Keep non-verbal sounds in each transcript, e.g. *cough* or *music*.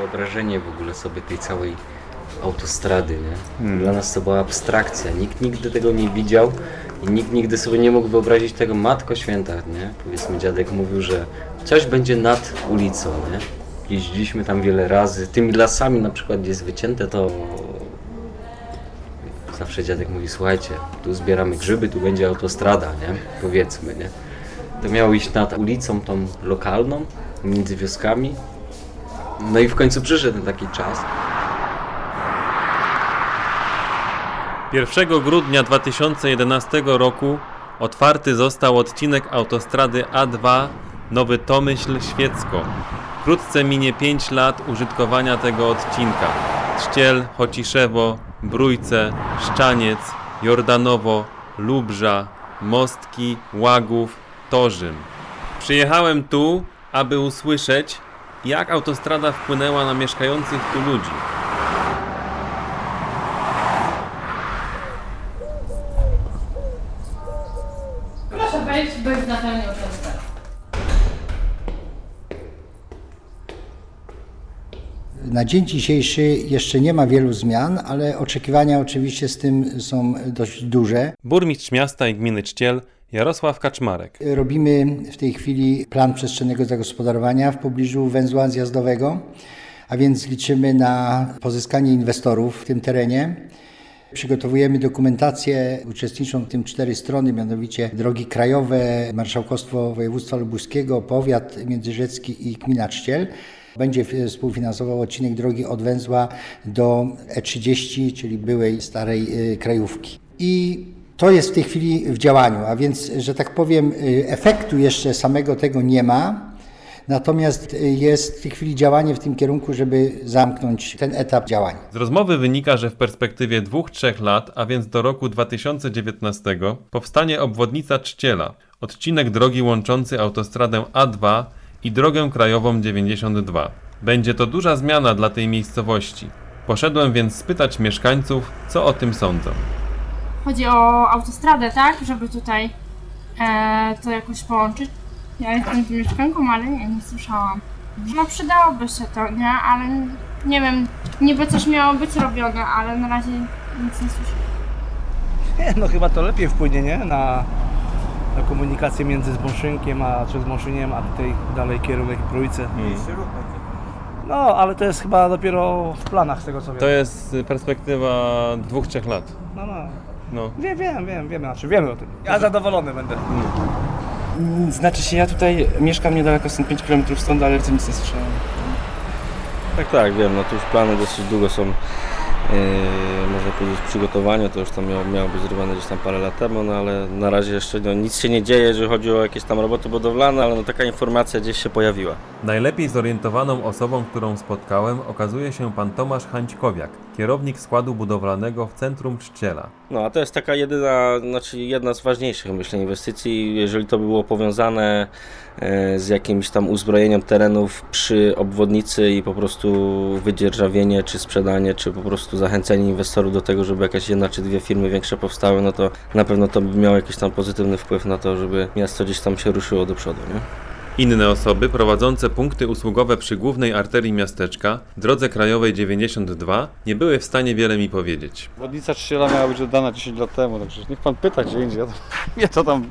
wyobrażenie w ogóle sobie tej całej autostrady, nie? Hmm. Dla nas to była abstrakcja. Nikt nigdy tego nie widział i nikt nigdy sobie nie mógł wyobrazić tego Matko Święta, nie? Powiedzmy dziadek mówił, że coś będzie nad ulicą, nie? Jeździliśmy tam wiele razy. Tymi lasami na przykład, gdzie jest wycięte, to zawsze dziadek mówi, słuchajcie, tu zbieramy grzyby, tu będzie autostrada, nie? Powiedzmy, nie? To miało iść nad ulicą tą lokalną, między wioskami. No i w końcu przyszedł taki czas. 1 grudnia 2011 roku otwarty został odcinek autostrady A2 Nowy Tomyśl Świecko. Wkrótce minie 5 lat użytkowania tego odcinka. Trzciel, Chociszewo, Brójce, Szczaniec, Jordanowo, Lubrza, Mostki, Łagów, Torzym. Przyjechałem tu, aby usłyszeć, jak autostrada wpłynęła na mieszkających tu ludzi. Proszę wejść, być na pełni uczestniczą. Na dzień dzisiejszy jeszcze nie ma wielu zmian, ale oczekiwania oczywiście z tym są dość duże. Burmistrz miasta i gminy Czciel Jarosław Kaczmarek. Robimy w tej chwili plan przestrzennego zagospodarowania w pobliżu węzła zjazdowego, a więc liczymy na pozyskanie inwestorów w tym terenie. Przygotowujemy dokumentację, uczestniczą w tym cztery strony, mianowicie drogi krajowe, Marszałkostwo Województwa Lubuskiego, Powiat Międzyrzecki i Gmina Czciel. Będzie współfinansował odcinek drogi od węzła do E30, czyli byłej starej y, krajówki. I to jest w tej chwili w działaniu, a więc, że tak powiem, y, efektu jeszcze samego tego nie ma. Natomiast y, jest w tej chwili działanie w tym kierunku, żeby zamknąć ten etap działania. Z rozmowy wynika, że w perspektywie 2-3 lat, a więc do roku 2019, powstanie obwodnica Czciela, odcinek drogi łączący autostradę A2 i drogę krajową 92. Będzie to duża zmiana dla tej miejscowości. Poszedłem więc spytać mieszkańców, co o tym sądzą. Chodzi o autostradę, tak? Żeby tutaj e, to jakoś połączyć. Ja jestem tu mieszkanką, ale nie, nie słyszałam. No przydałoby się to, nie? Ale nie wiem, niby coś miało być robione, ale na razie nic nie słyszę. Nie, no chyba to lepiej wpłynie, nie? Na, na komunikację między Zbąszynkiem, a czy Zbąszyniem, a tutaj dalej kierunek Trójce. No, ale to jest chyba dopiero w planach z tego co wiem. To jest perspektywa 2-3 lat. No, no. No. Wiem, wiem, wiem, wiem, znaczy wiemy o tym. Ja zadowolony będę. Mm, Znaczy się, ja tutaj mieszkam niedaleko, stąd 5 km stąd, ale co nic nie słyszałem. Tak, tak, wiem, no tu już plany dosyć długo są, yy, można powiedzieć, w przygotowaniu, to już tam miało, miało być zrobione gdzieś tam parę lat temu, no ale na razie jeszcze no, nic się nie dzieje, jeżeli chodzi o jakieś tam roboty budowlane, ale no taka informacja gdzieś się pojawiła. Najlepiej zorientowaną osobą, którą spotkałem, okazuje się pan Tomasz Hańćkowiak, kierownik składu budowlanego w centrum Czciela. No a to jest taka jedyna, znaczy jedna z ważniejszych myślę inwestycji, jeżeli to by było powiązane e, z jakimś tam uzbrojeniem terenów przy obwodnicy i po prostu wydzierżawienie, czy sprzedanie, czy po prostu zachęcenie inwestorów do tego, żeby jakaś jedna czy dwie firmy większe powstały, no to na pewno to by miało jakiś tam pozytywny wpływ na to, żeby miasto gdzieś tam się ruszyło do przodu, nie? Inne osoby prowadzące punkty usługowe przy głównej arterii miasteczka, drodze krajowej 92, nie były w stanie wiele mi powiedzieć. Wodnica Czciela miała być oddana 10 lat temu, także niech pan pyta gdzie indziej. Ja to, *laughs* ja to tam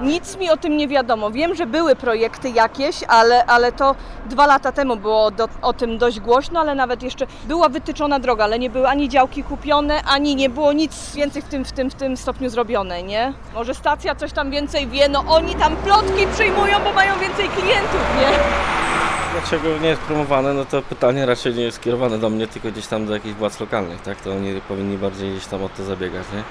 Nic mi o tym nie wiadomo. Wiem, że były projekty jakieś, ale, ale to dwa lata temu było do, o tym dość głośno, ale nawet jeszcze była wytyczona droga, ale nie były ani działki kupione, ani nie było nic więcej w tym, w tym, w tym stopniu zrobione, nie? Może stacja coś tam więcej wie, no oni tam plotki przyjmują, bo mają więcej klientów, nie? Dlaczego nie jest promowane, no to pytanie raczej nie jest skierowane do mnie, tylko gdzieś tam do jakichś władz lokalnych, tak? To oni powinni bardziej gdzieś tam o to zabiegać, nie?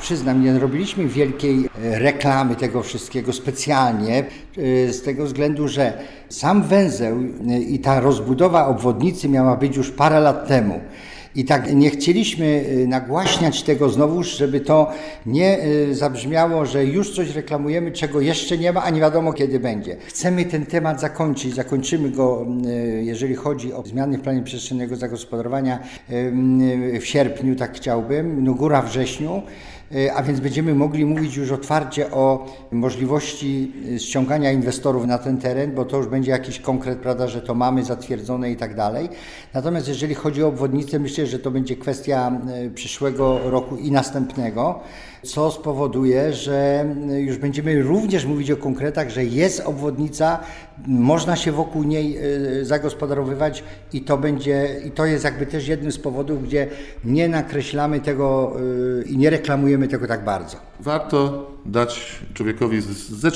Przyznam, nie robiliśmy wielkiej e, reklamy tego wszystkiego specjalnie, e, z tego względu, że sam węzeł e, i ta rozbudowa obwodnicy miała być już parę lat temu. I tak nie chcieliśmy nagłaśniać tego znowuż, żeby to nie zabrzmiało, że już coś reklamujemy, czego jeszcze nie ma, a nie wiadomo kiedy będzie. Chcemy ten temat zakończyć, zakończymy go, jeżeli chodzi o zmiany w planie przestrzennego zagospodarowania w sierpniu, tak chciałbym, no góra wrześniu. E, A więc będziemy mogli mówić już otwarcie o możliwości e, ściągania inwestorów na ten teren, bo to już będzie jakiś konkret, prawda, że to mamy zatwierdzone i tak dalej. Natomiast jeżeli chodzi o obwodnicę, myślę, że to będzie kwestia e, przyszłego roku i następnego, co spowoduje, że e, już będziemy również mówić o konkretach, że jest obwodnica, można się wokół niej e, zagospodarowywać i to będzie, i to jest jakby też jednym z powodów, gdzie nie nakreślamy tego e, i nie reklamujemy tego tak bardzo. Warto dać człowiekowi ze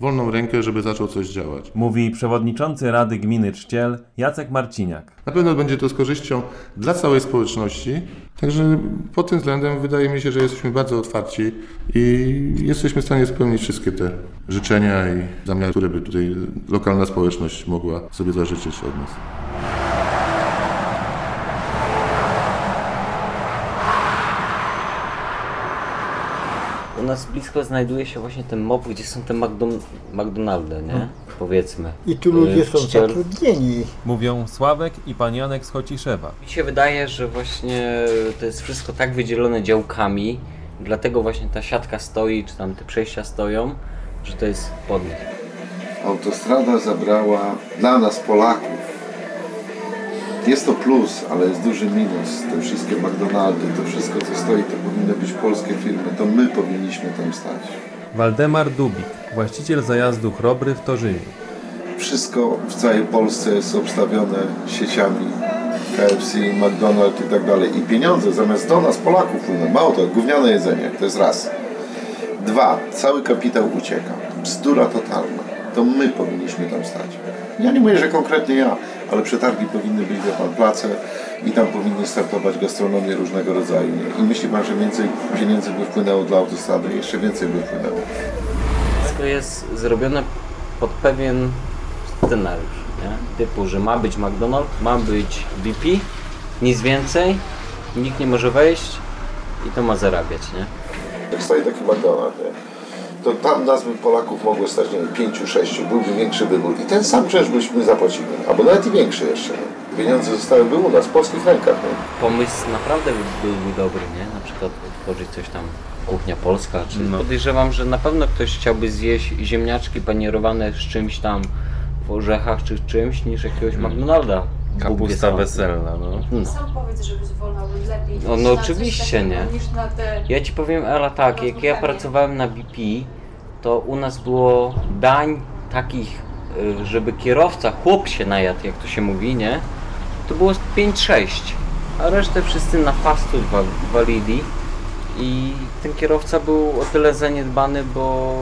wolną rękę, żeby zaczął coś działać. Mówi przewodniczący Rady Gminy Czciel Jacek Marciniak. Na pewno będzie to z korzyścią dla całej społeczności. Także pod tym względem wydaje mi się, że jesteśmy bardzo otwarci i jesteśmy w stanie spełnić wszystkie te życzenia i zamiary, które by tutaj lokalna społeczność mogła sobie zażyczyć od nas. Nas blisko znajduje się właśnie ten MOP, gdzie są te McDon- McDonaldy, nie? Powiedzmy. I tu Y, ludzie w są zatrudnieni. Mówią Sławek i pan Janek z Chociszewa. Mi się wydaje, że właśnie to jest wszystko tak wydzielone działkami, dlatego właśnie ta siatka stoi, czy tam te przejścia stoją, że to jest pod nich. Autostrada zabrała dla nas Polaków. Jest to plus, ale jest duży minus. Te wszystkie McDonaldy, to wszystko co stoi, to powinny być polskie firmy. To my powinniśmy tam stać. Waldemar Dubik, właściciel zajazdu Chrobry w Torzyniu. Wszystko w całej Polsce jest obstawione sieciami KFC, McDonald's i tak dalej. I pieniądze zamiast do nas, Polaków, płyną. Mało to, gówniane jedzenie, to jest raz. Dwa, cały kapitał ucieka. Bzdura totalna. To my powinniśmy tam stać. Ja nie mówię, że konkretnie ja, ale przetargi powinny być, wie pan, place i tam powinny startować gastronomie różnego rodzaju. I myśli pan, że więcej pieniędzy by wpłynęło dla autostrady? Jeszcze więcej by wpłynęło. Wszystko jest zrobione pod pewien scenariusz, nie? Typu, że ma być McDonald's, ma być BP, nic więcej, nikt nie może wejść i to ma zarabiać, nie? Jak stoi taki McDonald's, nie? To tam nas by Polaków mogło stać, nie wiem, pięciu, sześciu, byłby większy wybór i ten sam czynsz byśmy zapłacili, albo nawet i większy jeszcze. Nie? Pieniądze zostałyby u nas, w polskich rękach. Nie? Pomysł naprawdę by- byłby dobry, nie? Na przykład otworzyć coś tam, kuchnia polska, czy No. podejrzewam, że na pewno ktoś chciałby zjeść ziemniaczki panierowane z czymś tam w orzechach czy czymś, niż jakiegoś McDonalda. Bóg wie Kapusta weselna, no. No. Sam powiedz, żebyś wolał lepiej No, no oczywiście, nie. Niż na te... Ja ci powiem, Ela, tak, jak ja pracowałem na BP, to u nas było dań takich, y, żeby kierowca, chłop się najadł, jak to się mówi, nie? To było z 5-6, a resztę wszyscy na fast food wa- walili i ten kierowca był o tyle zaniedbany, bo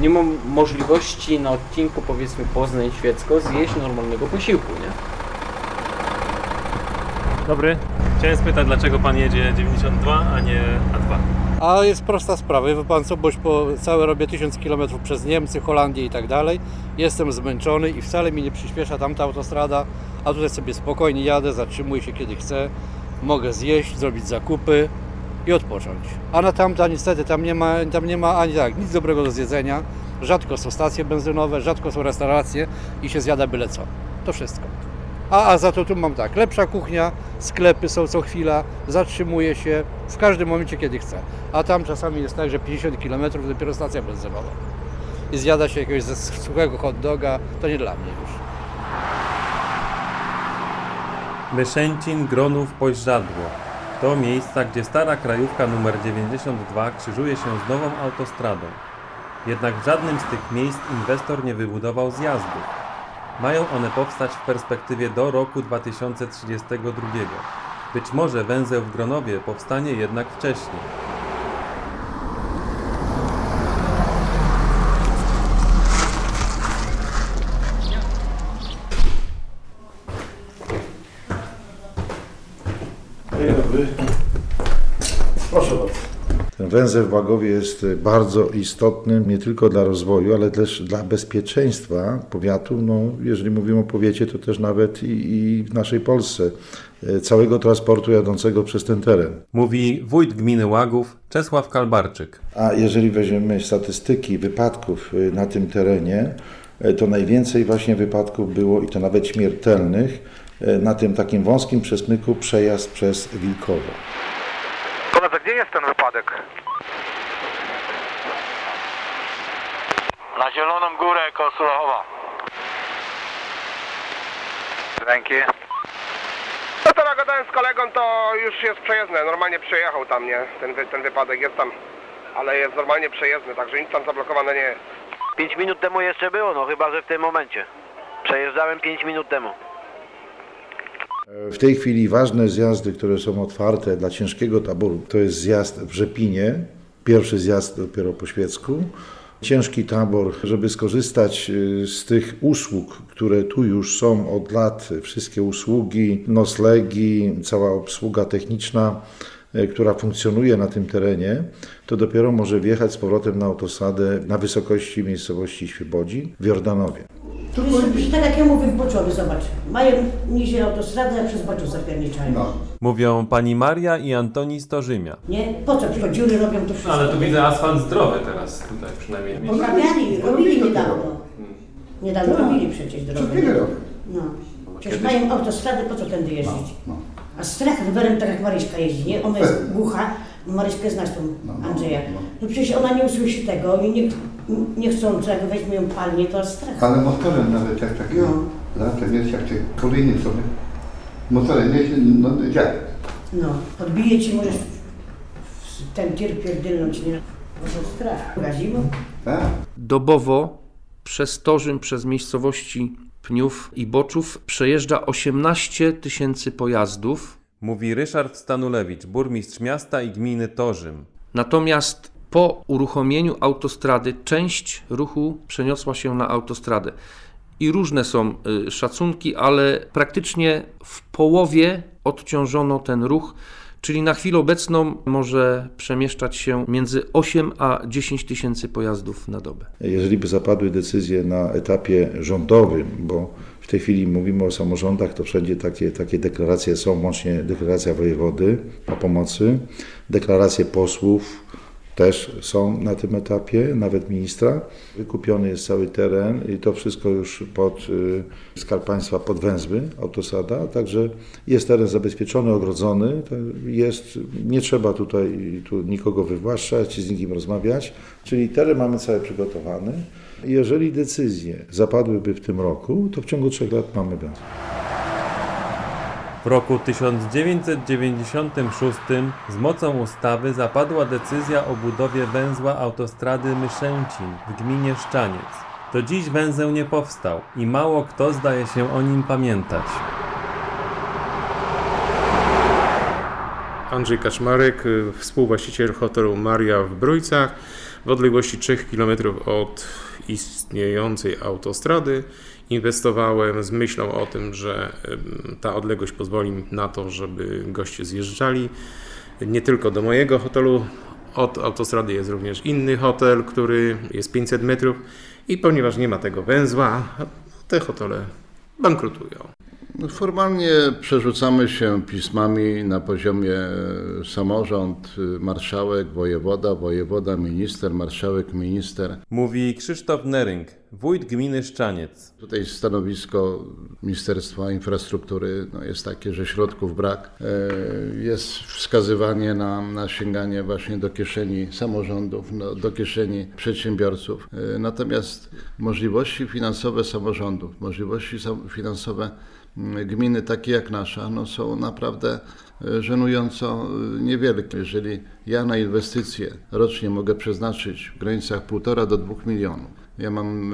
nie mam możliwości na odcinku powiedzmy Poznań-Świecko zjeść normalnego posiłku, nie? Dobry. Chciałem spytać, dlaczego pan jedzie 92, a nie A2? A jest prosta sprawa, wie pan co, bo już po całe robię 1000 km przez Niemcy, Holandię i tak dalej. Jestem zmęczony i wcale mi nie przyspiesza tamta autostrada, a tutaj sobie spokojnie jadę, zatrzymuję się kiedy chcę, mogę zjeść, zrobić zakupy i odpocząć. A na tamta niestety tam nie ma, tam nie ma ani tak, nic dobrego do zjedzenia. Rzadko są stacje benzynowe, rzadko są restauracje i się zjada byle co. To wszystko. A, a za to tu mam tak, lepsza kuchnia, sklepy są co chwila, zatrzymuję się w każdym momencie, kiedy chcę. A tam czasami jest tak, że 50 km dopiero stacja benzynowa. I zjada się jakiegoś suchego hot doga, to nie dla mnie już. Leszęcin, Gronów, Poźrzadło. To miejsca, gdzie stara krajówka nr 92 krzyżuje się z nową autostradą. Jednak w żadnym z tych miejsc inwestor nie wybudował zjazdów. Mają one powstać w perspektywie do roku 2032. Być może węzeł w Gronowie powstanie jednak wcześniej. Proszę bardzo. Ten węzeł w Łagowie jest bardzo istotny nie tylko dla rozwoju, ale też dla bezpieczeństwa powiatu. No, jeżeli mówimy o powiecie, to też nawet i, i w naszej Polsce e, całego transportu jadącego przez ten teren. Mówi wójt gminy Łagów Czesław Kalbarczyk. A jeżeli weźmiemy statystyki wypadków y, na tym terenie, y, to najwięcej właśnie wypadków było i to nawet śmiertelnych y, na tym takim wąskim przesmyku przejazd przez Wilkowo. Gdzie jest ten wypadek? Na Zieloną Górę koło Sulachowa. Dzięki. No to nagadałem z kolegą, to już jest przejezdne. Normalnie przejechał tam, nie? Ten, wy- ten wypadek jest tam, ale jest normalnie przejezdny, także nic tam zablokowane nie jest. 5 minut temu jeszcze było, no chyba, że w tym momencie. Przejeżdżałem 5 minut temu. W tej chwili ważne zjazdy, które są otwarte dla ciężkiego taboru, to jest zjazd w Rzepinie, pierwszy zjazd dopiero po świecku. Ciężki tabor, żeby skorzystać y, z tych usług, które tu już są od lat, wszystkie usługi, noclegi, cała obsługa techniczna, y, która funkcjonuje na tym terenie, to dopiero może wjechać z powrotem na autostradę na wysokości miejscowości Świebodzin w Jordanowie. Tu jest tak jak ja mówię w Boczowie, zobacz. Mają niżej autostradę, a przez Boczów zapierniczają. Mówią pani Maria i Antoni Storzymia. Nie? Po co tylko dziury robią to wszystko? Ale tu widzę asfalt zdrowy teraz tutaj przynajmniej. Poprawiali, robili niedawno. Niedawno Tak. robili przecież drogę. Co chwilę robią. No. Przecież mają autostradę, po co tędy jeździć? A strach rowerem tak jak Maryśka jeździ, nie? Ona jest *laughs* głucha, Maryśkę znasz tą Andrzeja. No przecież ona nie usłyszy tego i nie, niechcący, jak weźmie ją palnie, to strach. Ale motorem nawet jak taki No. latem jest, jak te kolejny sobie. Motorem jeździ, no jak? No, podbije ci, możesz w ten tir pierdylnąć, nie? Może strach. Gazimo? Tak. Dobowo przez Torzym, przez miejscowości Pniów i Boczów przejeżdża 18 tysięcy pojazdów. Mówi Ryszard Stanulewicz, burmistrz miasta i gminy Torzym. Natomiast po uruchomieniu autostrady część ruchu przeniosła się na autostradę. I różne są y, szacunki, ale praktycznie w połowie odciążono ten ruch, czyli na chwilę obecną może przemieszczać się między 8 a 10 tysięcy pojazdów na dobę. Jeżeli by zapadły decyzje na etapie rządowym, bo w tej chwili mówimy o samorządach, to wszędzie takie, takie deklaracje są, łącznie deklaracja wojewody o pomocy, deklaracje posłów też są na tym etapie, nawet ministra. Wykupiony jest cały teren i to wszystko już pod y, Skarb Państwa, pod Węzły, autostrada, także jest teren zabezpieczony, ogrodzony, jest, nie trzeba tutaj tu nikogo wywłaszczać, z nikim rozmawiać, czyli teren mamy cały przygotowany. Jeżeli decyzje zapadłyby w tym roku, to w ciągu trzech lat mamy węzeł. W roku 1996 z mocą ustawy zapadła decyzja o budowie węzła autostrady Myszęcin w gminie Szczaniec. Do dziś węzeł nie powstał i mało kto zdaje się o nim pamiętać. Andrzej Kaczmarek, współwłaściciel hotelu Maria w Brójcach, w odległości 3 km od istniejącej autostrady. Inwestowałem z myślą o tym, że ta odległość pozwoli na to, żeby goście zjeżdżali nie tylko do mojego hotelu. Od autostrady jest również inny hotel, który jest 500 metrów i ponieważ nie ma tego węzła, te hotele bankrutują. No, Formalnie przerzucamy się pismami na poziomie e, samorząd, y, marszałek, wojewoda, wojewoda, minister, marszałek, minister. Mówi Krzysztof Nerynk, wójt gminy Szczaniec. Tutaj stanowisko Ministerstwa Infrastruktury no, jest takie, że środków brak. E, Jest wskazywanie na, na sięganie właśnie do kieszeni samorządów, no, do kieszeni przedsiębiorców. E, Natomiast możliwości finansowe samorządów, możliwości finansowe gminy takie jak nasza, no, są naprawdę e, żenująco e, niewielkie. Jeżeli ja na inwestycje rocznie mogę przeznaczyć w granicach 1,5 do 2 milionów, ja mam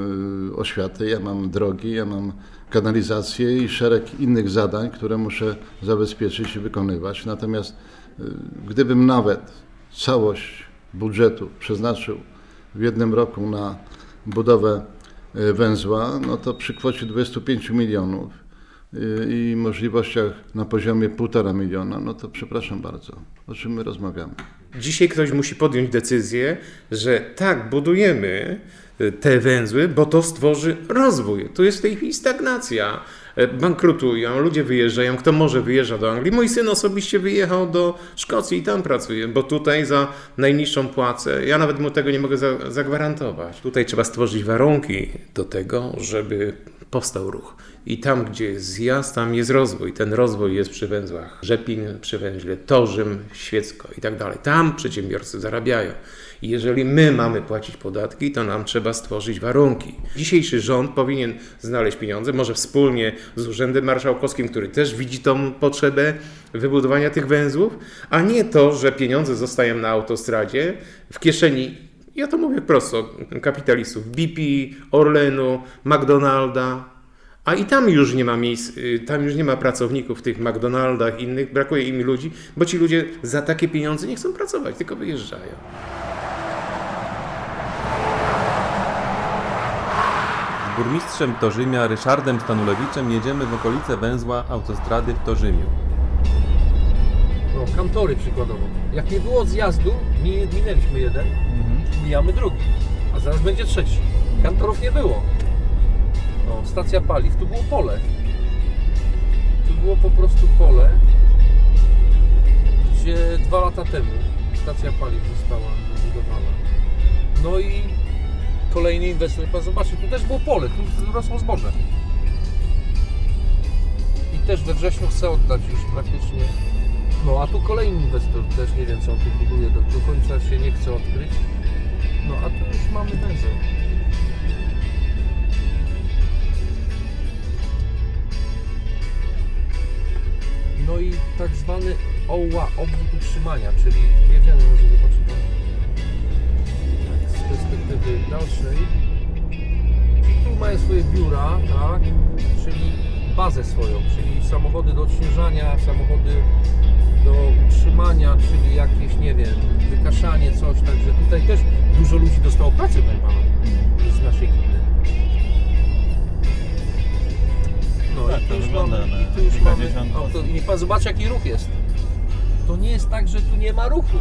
y, oświatę, ja mam drogi, ja mam kanalizację i szereg innych zadań, które muszę zabezpieczyć i wykonywać. Natomiast gdybym nawet całość budżetu przeznaczył w jednym roku na budowę węzła, no to przy kwocie 25 milionów i możliwościach na poziomie 1,5 miliona, no to przepraszam bardzo, o czym my rozmawiamy. Dzisiaj ktoś musi podjąć decyzję, że tak, budujemy y, te węzły, bo to stworzy rozwój. Tu jest w tej chwili stagnacja. E, Bankrutują, ludzie wyjeżdżają. Kto może wyjeżdża do Anglii? Mój syn osobiście wyjechał do Szkocji i tam pracuje, bo tutaj za najniższą płacę, ja nawet mu tego nie mogę za, zagwarantować. Tutaj trzeba stworzyć warunki do tego, żeby powstał ruch. I tam, gdzie jest zjazd, tam jest rozwój. Ten rozwój jest przy węzłach Rzepin, przy węźle Torzym, Świecko i tak dalej. Tam przedsiębiorcy zarabiają. I jeżeli my mamy płacić podatki, to nam trzeba stworzyć warunki. Dzisiejszy rząd powinien znaleźć pieniądze, może wspólnie z Urzędem Marszałkowskim, który też widzi tą potrzebę wybudowania tych węzłów, a nie to, że pieniądze zostają na autostradzie w kieszeni, ja to mówię prosto, kapitalistów BP, Orlenu, McDonalda, a i tam już nie ma miejsc, y, tam już nie ma pracowników w tych McDonaldach innych, brakuje im ludzi, bo ci ludzie za takie pieniądze nie chcą pracować, tylko wyjeżdżają. Z burmistrzem Torzymia Ryszardem Stanulewiczem jedziemy w okolice węzła autostrady w Torzymiu. No, kantory przykładowo. Jak nie było zjazdu, mi- minęliśmy jeden, mijamy drugi, a zaraz będzie trzeci. Kantorów nie było. No, stacja paliw, tu było pole. Tu było po prostu pole, gdzie dwa lata temu stacja paliw została wybudowana. No i kolejny inwestor, pan zobaczy, tu też było pole, tu rosło zboże. I też we wrześniu chce oddać już praktycznie no a tu kolejny inwestor też nie wiem co on tu buduje, do, do końca się nie chce odkryć. No a tu już mamy węzeł. No i tak zwany OUA, obwód utrzymania, czyli jedziemy może zobaczymy perspektywy dalszej. Ci tu mają swoje biura, tak, czyli bazę swoją, czyli samochody do odśnieżania, samochody do utrzymania, czyli jakieś, nie wiem, wykaszanie, coś, także tutaj też dużo ludzi dostało pracy, powiem panu, z naszej gminy. No Tak, i tu już mamy, i tu już mamy auto, i niech pan zobaczy jaki ruch jest. To nie jest tak, że tu nie ma ruchu.